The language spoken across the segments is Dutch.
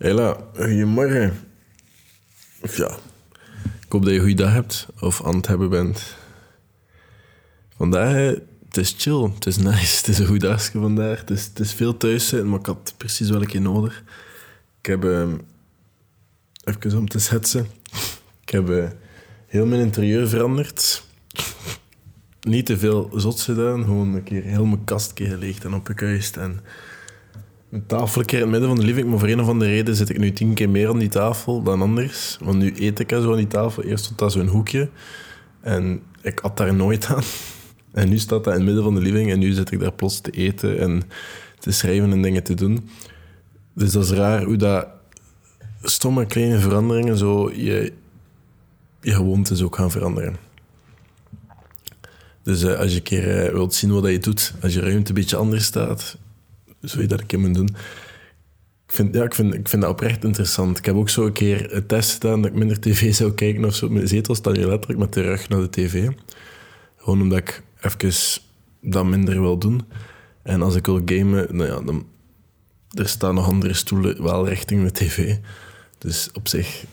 Hela, goedemorgen. Of ja, ik hoop dat je een goede dag hebt of aan het hebben bent. Vandaag, het is chill, het is nice, het is een goed dagje vandaag. Het is, het is veel thuis maar ik had precies wel keer nodig. Ik heb, ehm, even om te schetsen, ik heb eh, heel mijn interieur veranderd. Niet te veel zots gedaan, gewoon een keer heel mijn kast geleegd en opgekuist en een tafel in het midden van de living, maar voor een of andere reden zit ik nu tien keer meer aan die tafel dan anders. Want nu eet ik zo aan die tafel. Eerst stond dat zo'n hoekje en ik had daar nooit aan. En nu staat dat in het midden van de living en nu zit ik daar plots te eten en te schrijven en dingen te doen. Dus dat is raar hoe dat stomme kleine veranderingen zo je, je gewoontes ook gaan veranderen. Dus uh, als je een keer uh, wilt zien wat je doet, als je ruimte een beetje anders staat, je dat keer moeten doen. Ik vind, ja, ik, vind, ik vind dat oprecht interessant. Ik heb ook zo een keer een test gedaan dat ik minder tv zou kijken of zo. Mijn zetel staat nu letterlijk met de rug naar de tv. Gewoon omdat ik even dat minder wil doen. En als ik wil gamen, nou ja, dan... Er staan nog andere stoelen wel richting de tv. Dus op zich,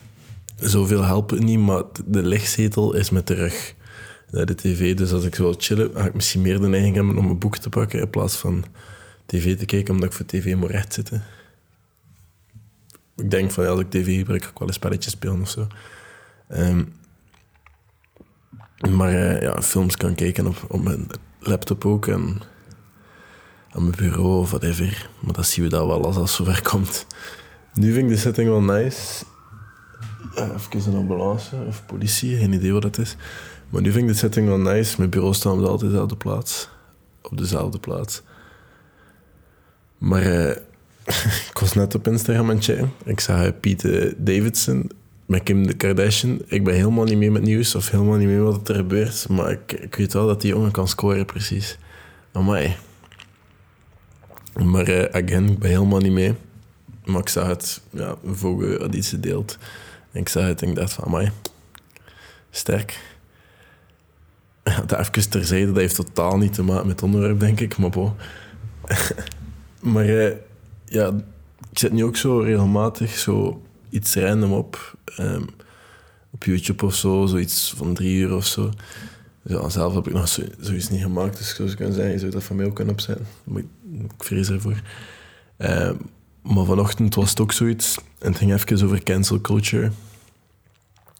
zoveel helpen niet, maar de lichtzetel is met de rug naar de tv. Dus als ik wil chillen, ga ik misschien meer de neiging hebben om een boek te pakken in plaats van tv te kijken, omdat ik voor tv moet recht zitten. Ik denk van, als ik tv gebruik, ik wel een spelletje spelen of zo. Ehm, maar uh, ja, films kan kijken op, op mijn laptop ook en aan mijn bureau of whatever. Maar dat zien we dan wel als dat zover komt. Nu vind ik de setting wel nice. Uh, even een ambulance of politie, geen idee wat dat is. Maar nu vind ik de setting wel nice. Mijn bureau staat op dezelfde plaats. Op dezelfde plaats. Maar uh, ik was net op Instagram aan het Ik zag Pete Davidson met Kim Kardashian. Ik ben helemaal niet mee met nieuws of helemaal niet mee wat er gebeurt. Maar ik, ik weet wel dat die jongen kan scoren, precies. Amai. Maar uh, again, ik ben helemaal niet mee. Maar ik zag het, ja, Vogue had iets gedeeld. Ik zag het en ik dacht van, amai. Sterk. Dat even terzijde, dat heeft totaal niet te maken met het onderwerp, denk ik. Maar bon. Maar ja, ik zet nu ook zo regelmatig zo iets random op. Um, op YouTube of zo, zoiets van drie uur of zo. Ja, zelf heb ik nog zo, zoiets niet gemaakt, dus zoals ik kan zeggen, je zou dat van mij ook kunnen opzetten. Maar ik, ik vrees ervoor. Um, maar vanochtend was het ook zoiets. En het ging even over cancel culture.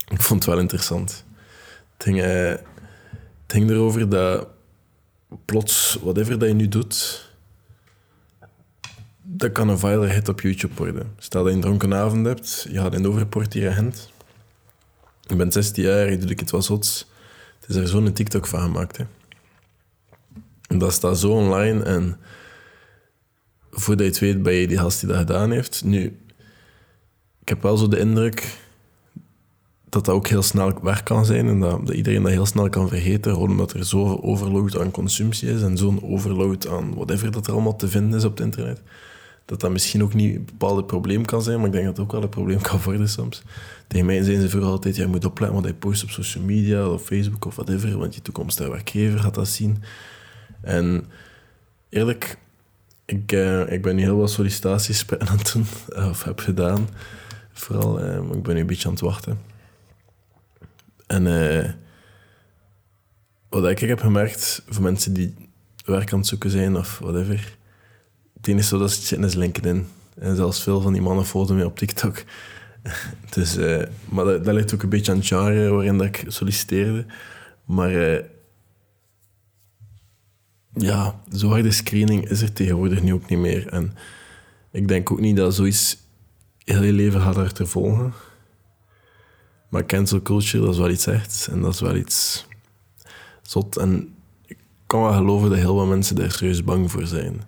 Ik vond het wel interessant. Het ging, uh, het ging erover dat plots, whatever dat je nu doet, dat kan een viral hit op YouTube worden. Stel dat je een dronken avond hebt, je gaat in de overport hier agent. Je bent 16 jaar, je doet het wat zots. Het is er zo'n TikTok van gemaakt. Hè. En dat staat zo online en voordat je het weet ben je die gast die dat gedaan heeft. Nu, ik heb wel zo de indruk dat dat ook heel snel weg kan zijn en dat, dat iedereen dat heel snel kan vergeten, gewoon omdat er zo'n overload aan consumptie is en zo'n overload aan whatever dat er allemaal te vinden is op het internet dat dat misschien ook niet een bepaald probleem kan zijn, maar ik denk dat het ook wel een probleem kan worden soms. Tegen mij zijn ze vooral altijd, jij moet opletten wat je post op social media of Facebook of whatever, want je toekomstige werkgever gaat dat zien. En eerlijk, ik, uh, ik ben nu heel wat sollicitaties aan het doen, of heb gedaan. Vooral, uh, ik ben nu een beetje aan het wachten. En uh, wat ik heb gemerkt, voor mensen die werk aan het zoeken zijn of whatever, het enige dat ze zitten is LinkedIn. En zelfs veel van die mannen volgen me op TikTok. dus, uh, maar dat, ligt ook een beetje aan het genre waarin dat ik solliciteerde. Maar uh, ja, zo harde screening is er tegenwoordig nu ook niet meer. En ik denk ook niet dat zoiets heel je leven gaat te volgen. Maar cancel culture, dat is wel iets echt. En dat is wel iets zot. En ik kan wel geloven dat heel veel mensen daar serieus bang voor zijn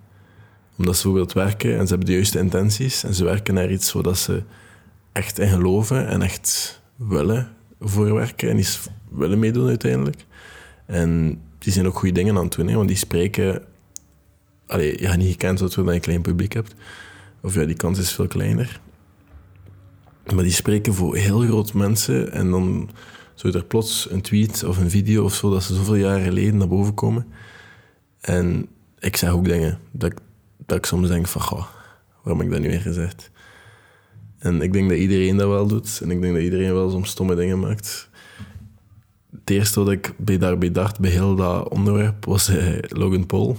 omdat ze bijvoorbeeld werken en ze hebben de juiste intenties en ze werken naar iets waar ze echt in geloven en echt willen voorwerken en iets willen meedoen uiteindelijk. En die zijn ook goede dingen aan het doen, hè, want die spreken... Allee, je niet gekend omdat je een klein publiek hebt. Of ja, die kans is veel kleiner. Maar die spreken voor heel groot mensen en dan zou er plots een tweet of een video of zo dat ze zoveel jaren geleden naar boven komen. En ik zeg ook dingen dat dat ik soms denk van, goh, waarom heb ik dat nu weer gezegd? En ik denk dat iedereen dat wel doet. En ik denk dat iedereen wel soms stomme dingen maakt. Het eerste wat ik bij daarbij dacht, bij heel dat onderwerp, was eh, Logan Paul.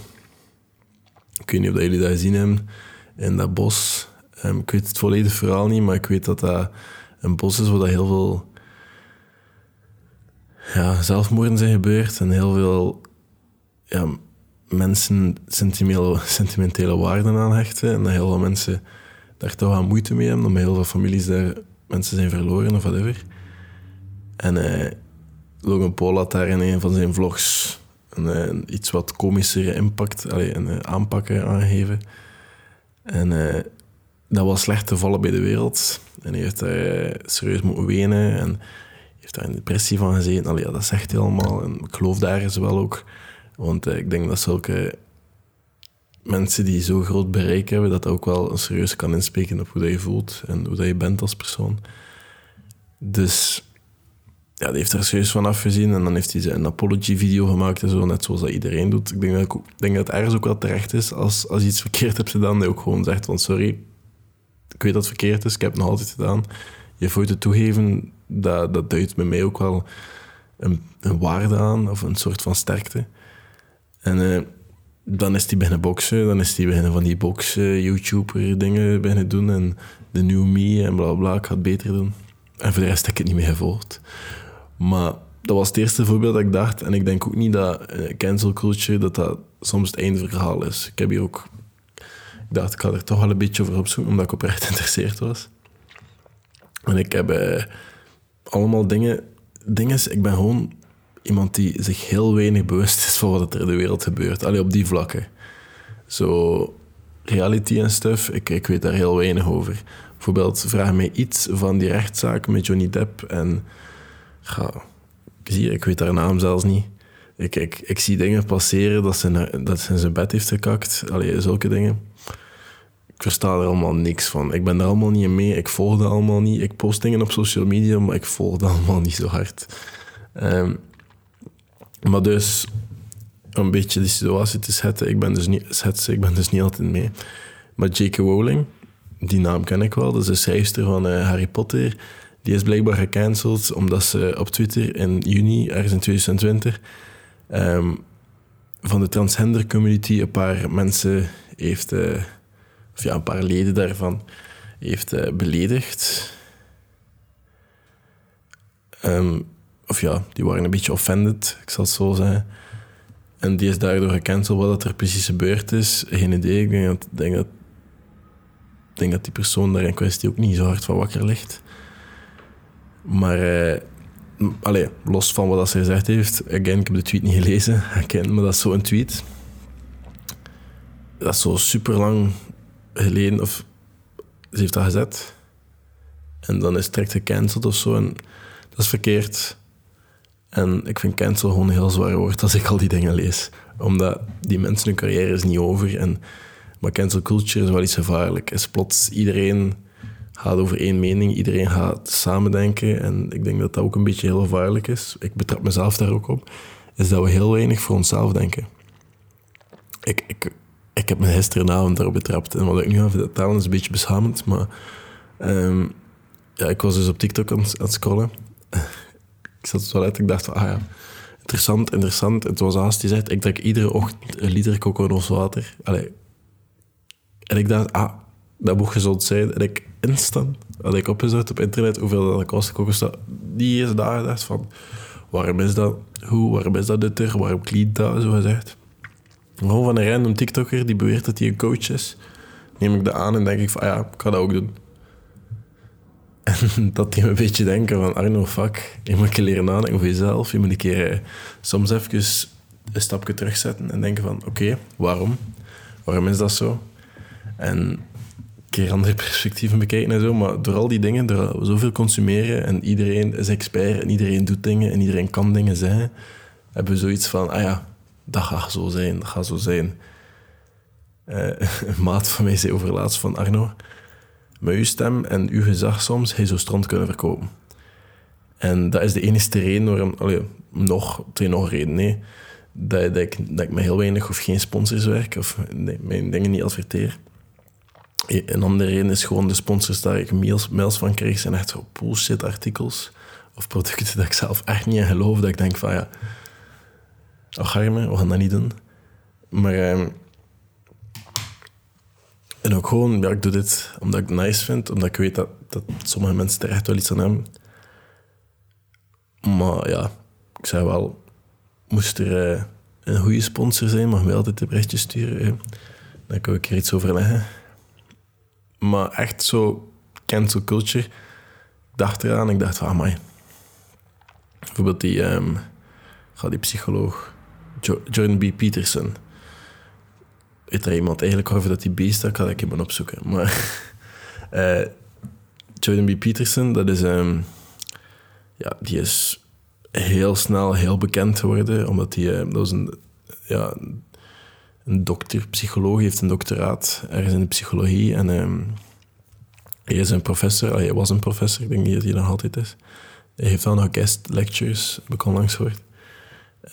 Ik weet niet of jullie dat gezien hebben, in dat bos. Um, ik weet het volledige verhaal niet, maar ik weet dat dat een bos is waar dat heel veel ja, zelfmoorden zijn gebeurd. En heel veel ja, mensen sentimentele, waarden aan hechten. En dat heel veel mensen daar toch aan moeite mee hebben, omdat heel veel families daar mensen zijn verloren of whatever. En uh, Logan Paul had daar in een van zijn vlogs een, iets wat komischere impact, allee, een uh, aanpakken aangegeven. En uh, dat was slecht te vallen bij de wereld. En hij heeft daar serieus moeten wenen en heeft daar een depressie van gezeten. Allee, dat zegt hij allemaal. En ik geloof daar eens wel ook. Want ik denk dat zulke mensen die zo groot bereik hebben, dat ook wel serieus kan inspreken op hoe dat je voelt en hoe dat je bent als persoon. Dus ja, die heeft er serieus van afgezien en dan heeft hij een apology-video gemaakt en zo, net zoals dat iedereen doet. Ik denk dat, ik denk dat het ergens ook wel terecht is als, als je iets verkeerd hebt gedaan, dat je ook gewoon zegt van sorry, ik weet dat het verkeerd is, ik heb het nog altijd gedaan. Je fouten toegeven, dat, dat duidt bij mij ook wel een, een waarde aan of een soort van sterkte. En... Uh, dan is hij beginnen boksen. Dan is hij beginnen van die boksen, YouTuber dingen beginnen doen. En de new me en bla bla. Ik ga het beter doen. En voor de rest heb ik het niet meer gevolgd. Maar dat was het eerste voorbeeld dat ik dacht. En ik denk ook niet dat uh, cancel culture dat dat soms het einde verhaal is. Ik heb hier ook... Ik dacht, ik ga er toch wel een beetje over opzoeken, omdat ik oprecht geïnteresseerd was. En ik heb uh, allemaal dingen... Dingen, ik ben gewoon iemand die zich heel weinig bewust is van wat er in de wereld gebeurt. Alleen op die vlakken. Zo reality en stuff, ik, ik weet daar heel weinig over. Bijvoorbeeld, vraag mij iets van die rechtszaak met Johnny Depp en... Ga, zie, ik weet haar naam zelfs niet. Ik, ik, ik zie dingen passeren dat ze, dat ze in zijn bed heeft gekakt. Allee, zulke dingen. Ik versta er allemaal niks van. Ik ben er allemaal niet mee. Ik volg dat allemaal niet. Ik post dingen op social media, maar ik volg dat allemaal niet zo hard. Um, maar dus, een beetje die situatie te zetten, ik ben dus niet, schetsen, ik ben dus niet altijd mee. Maar J.K. Rowling, die naam ken ik wel, dat is de schrijfster van uh, Harry Potter. Die is blijkbaar gecanceld omdat ze op Twitter in juni, ergens in 2020, um, ehm, van de transgender community een paar mensen heeft, uh, of ja, een paar leden daarvan, heeft uh, beledigd. Um, of ja, die waren een beetje offended, ik zal het zo zeggen. En die is daardoor gecanceld. Wat er precies gebeurd is, geen idee. Ik denk dat, denk dat, denk dat die persoon daar in kwestie ook niet zo hard van wakker ligt. Maar eh, allez, los van wat ze gezegd heeft, again, ik heb de tweet niet gelezen, again, maar dat is zo'n tweet. Dat is zo super lang geleden, of ze heeft dat gezet. En dan is het direct gecanceld of zo. En dat is verkeerd. En ik vind cancel gewoon een heel zwaar woord als ik al die dingen lees. Omdat die mensen hun carrière is niet over. En, maar cancel culture is wel iets gevaarlijk. Is plots iedereen gaat over één mening, iedereen gaat samendenken. En ik denk dat dat ook een beetje heel gevaarlijk is. Ik betrap mezelf daar ook op. Is dat we heel weinig voor onszelf denken. Ik, ik, ik heb me gisteravond daarop betrapt. En wat ik nu ga vertellen is een beetje beschamend. Maar um, ja, ik was dus op TikTok aan het scrollen ik zat zo uit, ik dacht van, ah ja, interessant, interessant. Het was haast die zegt, ik drink iedere ochtend een liter kokoswater. Allee. En ik dacht, ah, dat moet gezond zijn. En ik instant had ik opgezocht op internet hoeveel dat kost kokoswater. Die is daar gedacht van, waarom is dat? Hoe, waarom is dat nuttig? Waarom clean dat, zo gezegd. Gewoon van een random TikToker die beweert dat hij een coach is, neem ik dat aan en denk ik van, ah ja, ik ga dat ook doen. En dat die een beetje denken van Arno, fuck, je moet keer leren nadenken over jezelf. Je moet een keer eh, soms even een stapje terugzetten en denken van oké, waarom? Waarom is dat zo? En een keer andere perspectieven bekijken en zo. Maar door al die dingen, door zoveel consumeren en iedereen is expert en iedereen doet dingen en iedereen kan dingen zijn, hebben we zoiets van, ah ja, dat gaat zo zijn, dat gaat zo zijn. Uh, een maat van mij zei overlaatst van Arno, met uw stem en uw gezag soms hij zo strand kunnen verkopen. En dat is de enige reden waarom... Allee, nog, twee nog reden, nee. Dat, dat, ik, dat ik met heel weinig of geen sponsors werk of mijn dingen niet adverteer. Een andere reden is gewoon de sponsors daar ik mails, mails van krijg, zijn echt bullshit artikels of producten dat ik zelf echt niet in geloof. Dat ik denk van ja, ach arme, we gaan dat niet doen. Maar ehm, en ook gewoon, ja, ik doe dit omdat ik het nice vind, omdat ik weet dat, dat sommige mensen er echt wel iets aan hebben. Maar ja, ik zei wel, moest er eh, een goede sponsor zijn, mag mij altijd een berichtje sturen. Dan kan ik er iets over leggen. Maar echt zo cancel culture. Ik dacht eraan, ik dacht van, amai. Bijvoorbeeld die, um, die psycholoog, Jordan B. Peterson. Weet er iemand eigenlijk over dat die beest kan ik hem opzoeken. Maar uh, Jordan B. Peterson, dat is, um, ja, die is heel snel heel bekend geworden, omdat hij, dat was een, ja, een dokter, psycholoog, heeft een doctoraat ergens in de psychologie. En um, hij is een professor, hij was een professor, ik denk niet dat hij nog altijd is. Hij heeft wel nog guest lectures, heb ik onlangs gehoord.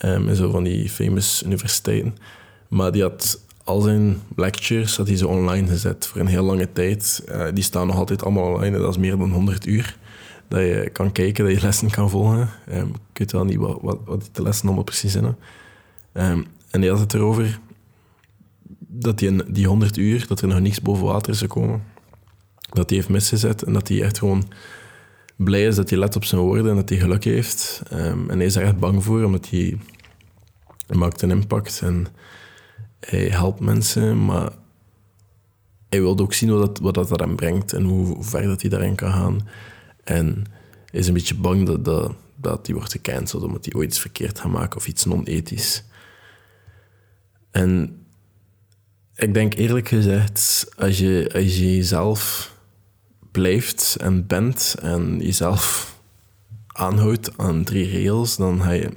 Um, in zo van die famous universiteiten. Maar die had al zijn lectures had hij zo online gezet voor een heel lange tijd. Uh, die staan nog altijd allemaal online, dat is meer dan 100 uur. Dat je kan kijken, dat je lessen kan volgen. Um, ik weet wel niet wat, wat, de lessen allemaal precies zijn. Um, en hij had het erover dat die, die 100 uur, dat er nog niks boven water is gekomen. Dat hij heeft misgezet en dat hij echt gewoon blij is dat hij let op zijn woorden en dat hij geluk heeft. Um, en hij is er echt bang voor, omdat hij maakt een impact en hij helpt mensen, maar hij wil ook zien wat dat, wat dat brengt en hoe ver dat hij daarin kan gaan. En is een beetje bang dat, dat, dat hij wordt gecanceld omdat hij ooit iets verkeerd gaat maken of iets non-ethisch. En ik denk eerlijk gezegd, als je, als je jezelf blijft en bent en jezelf aanhoudt aan drie regels, dan ga je...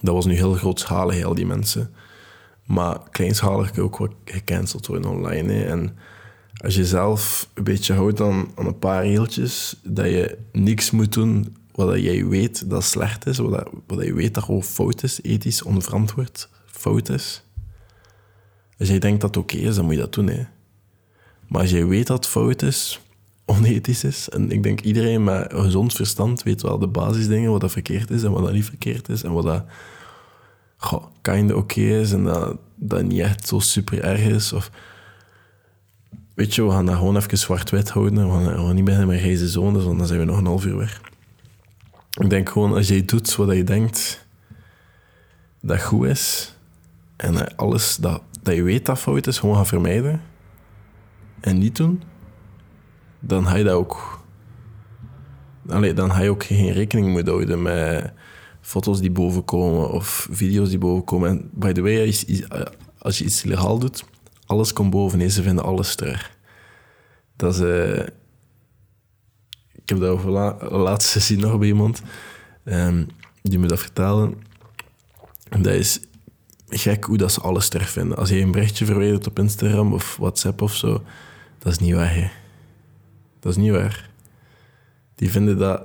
Dat was nu heel grootschalig, al die mensen. Maar kleinschalig kan ook wel gecanceld worden online. En als je zelf een beetje houdt aan, een paar regeltjes, dat je niks moet doen wat jij weet dat slecht is, wat, wat je weet dat gewoon fout is, ethisch onverantwoord fout is. Als jij denkt dat het oké is, dan moet je dat doen. Hè. Maar als jij weet dat het fout is, onethisch is, en ik denk iedereen met gezond verstand weet wel de basisdingen, wat dat verkeerd is en wat dat niet verkeerd is, en wat dat goh, oké is en dat dat niet echt zo super erg is. Of, weet je, we gaan dat gewoon even zwart-wit houden. We gaan niet beginnen met grijze zones, want dan zijn we nog een half uur weg. Ik denk gewoon, als jij doet wat je denkt dat goed is, en alles dat, dat je weet dat fout is, gewoon gaan vermijden, en niet doen, dan ga je dat ook... Allee, dan ga je ook geen rekening moeten houden met foto's die bovenkomen of video's die bovenkomen. En by the way, als je iets legaal doet, alles komt boven en ze vinden alles terug. Dat is... Uh, ik heb dat over la laatst gezien nog bij iemand um, die me dat vertelde. Dat is gek hoe dat ze alles terugvinden. Als je een berichtje verwijdert op Instagram of WhatsApp of zo, dat is niet waar. Hè. Dat is niet waar. Die vinden dat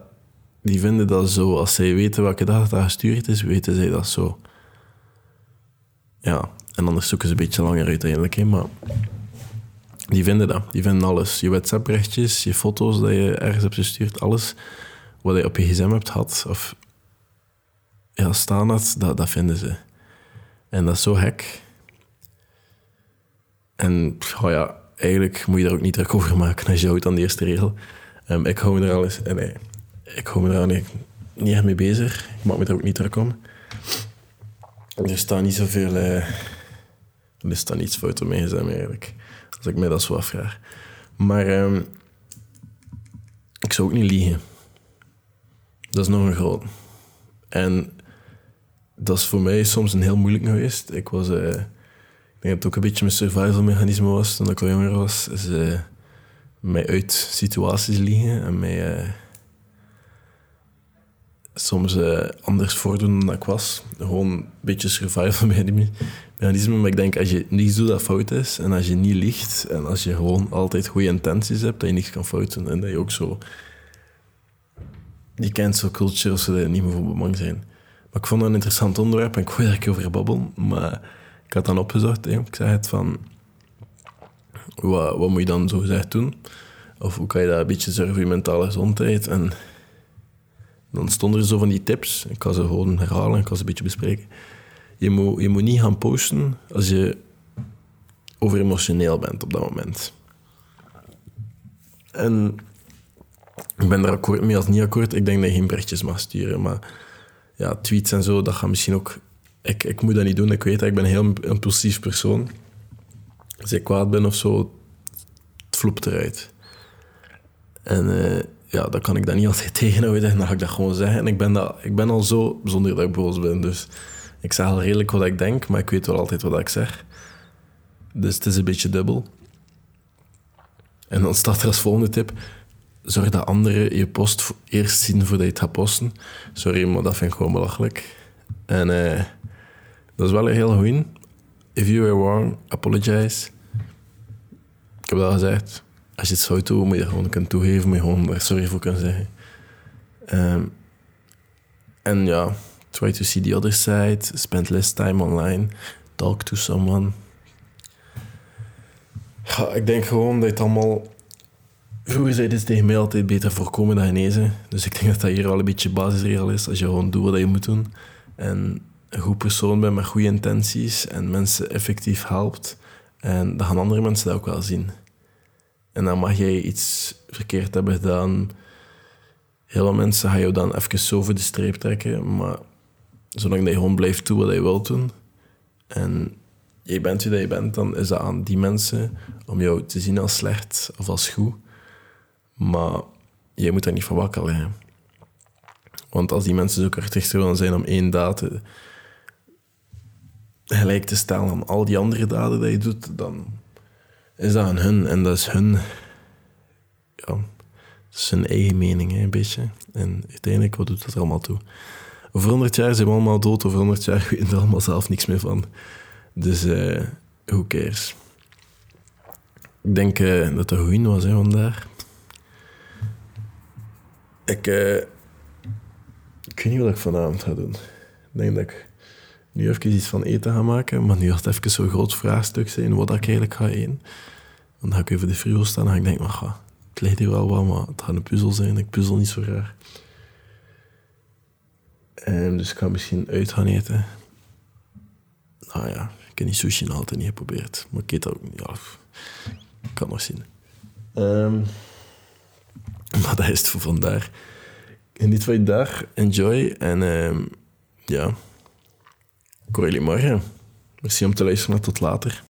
die vinden dat zo. Als zij weten welke dag dat gestuurd is, weten zij dat zo. Ja, en anders zoeken ze een beetje langer uiteindelijk. Hè, maar die vinden dat. Die vinden alles. Je WhatsApp-berichtjes, je foto's dat je ergens hebt gestuurd, alles wat je op je gsm hebt gehad of ja, staan dat, dat vinden ze. En dat is zo hek. En oh ja, eigenlijk moet je daar ook niet druk over maken als je houdt aan de eerste regel. Um, ik hou me er al eens... Nee, ik hou me daar niet, niet echt mee bezig. Ik maak me er ook niet druk om. Er staat niet zoveel... Uh, er staat niets fout op mijn gsm eigenlijk. Als ik mij dat zo afvraag. Maar um, ik zou ook niet liegen. Dat is nog een groot. En dat is voor mij soms een heel moeilijk geweest. Ik was... Uh, ik denk dat het ook een beetje mijn survival mechanisme was toen ik al jonger was. Uh, mij uit situaties liegen en mij soms uh, anders voordoen dan ik was. Gewoon een beetje survival mechanisme. Maar ik denk, als je niets doet dat fout is, en als je niet liegt, en als je gewoon altijd goede intenties hebt, dat je niks kan fouten. En dat je ook zo... Die cancel culture, zodat je niet meer voor bang zijn. Maar ik vond dat een interessant onderwerp en ik wou er over babbelen. Maar ik had dan opgezocht, hè. ik zei het van... wat, wat moet je dan zo gezegd doen? Of hoe kan je dat een beetje zorgen voor je mentale gezondheid? En dan stonden er zo van die tips. Ik kan ze gewoon herhalen, ik kan ze een beetje bespreken. Je moet, je moet niet gaan posten als je over emotioneel bent op dat moment. En ik ben daar akkoord mee als niet akkoord. Ik denk dat je geen berichtjes mag sturen. Maar ja, tweets en zo, dat gaat misschien ook... Ik, ik moet dat niet doen. Ik weet dat ik ben een heel impulsief persoon. Als ik kwaad ben of zo, het vloept eruit. En uh, ja, dan kan ik dat niet altijd tegenhouden. Dan ga ik dat gewoon zeggen. En ik ben, dat, ik ben al zo, zonder dat ik boos ben. Dus ik zeg al redelijk wat ik denk, maar ik weet wel altijd wat ik zeg. Dus het is een beetje dubbel. En dan staat er als volgende tip: zorg dat anderen je post eerst zien voordat je het gaat posten. Sorry, maar dat vind ik gewoon belachelijk. En uh, dat is wel een heel goed. If you were wrong, apologize. Ik heb dat gezegd. Als je het doen, moet je gewoon toegeven, je gewoon daar sorry voor kunnen zeggen. Um, en ja, try to see the other side, spend less time online, talk to someone. Ja, ik denk gewoon dat het allemaal Vroeger zei dit tegen mij altijd beter voorkomen dan genezen. Dus ik denk dat dat hier wel een beetje basisregel is. Als je gewoon doet wat je moet doen en een goed persoon bent met goede intenties en mensen effectief helpt, en dan gaan andere mensen dat ook wel zien. En dan mag jij iets verkeerd hebben gedaan. Heel veel mensen gaan jou dan even zo voor de streep trekken, maar zolang je gewoon blijft doen wat je wilt doen en je bent wie je bent, dan is dat aan die mensen om jou te zien als slecht of als goed. Maar je moet daar niet van. Want als die mensen zo krachtig willen zijn om één daad gelijk te stellen aan al die andere daden die je doet, dan is dat aan hun. En dat is hun... Ja, dat is hun eigen mening, hè, een beetje. En uiteindelijk, wat doet dat allemaal toe? Over 100 jaar zijn we allemaal dood. Over 100 jaar weten we allemaal zelf niks meer van. Dus, uh, who cares? Ik denk uh, dat dat goed was hè, vandaag. Ik, uh, ik weet niet wat ik vanavond ga doen. Denk dat ik nu even iets van eten ga maken, maar nu gaat het even zo'n groot vraagstuk zijn wat ik eigenlijk ga eten. Dan ga ik even de frigo staan en ik denk, maar het ligt hier wel wat, maar het gaat een puzzel zijn. Ik puzzel niet zo graag. En dus ik ga misschien uit gaan eten. Nou ja, ik heb die sushi nog altijd niet geprobeerd. Maar ik eet dat ook niet. Ja, ik kan nog zien. Um, maar dat is het voor vandaag. Geniet van je dag. Enjoy. En uh, ja, jullie morgen. Merci om te luisteren. Tot later.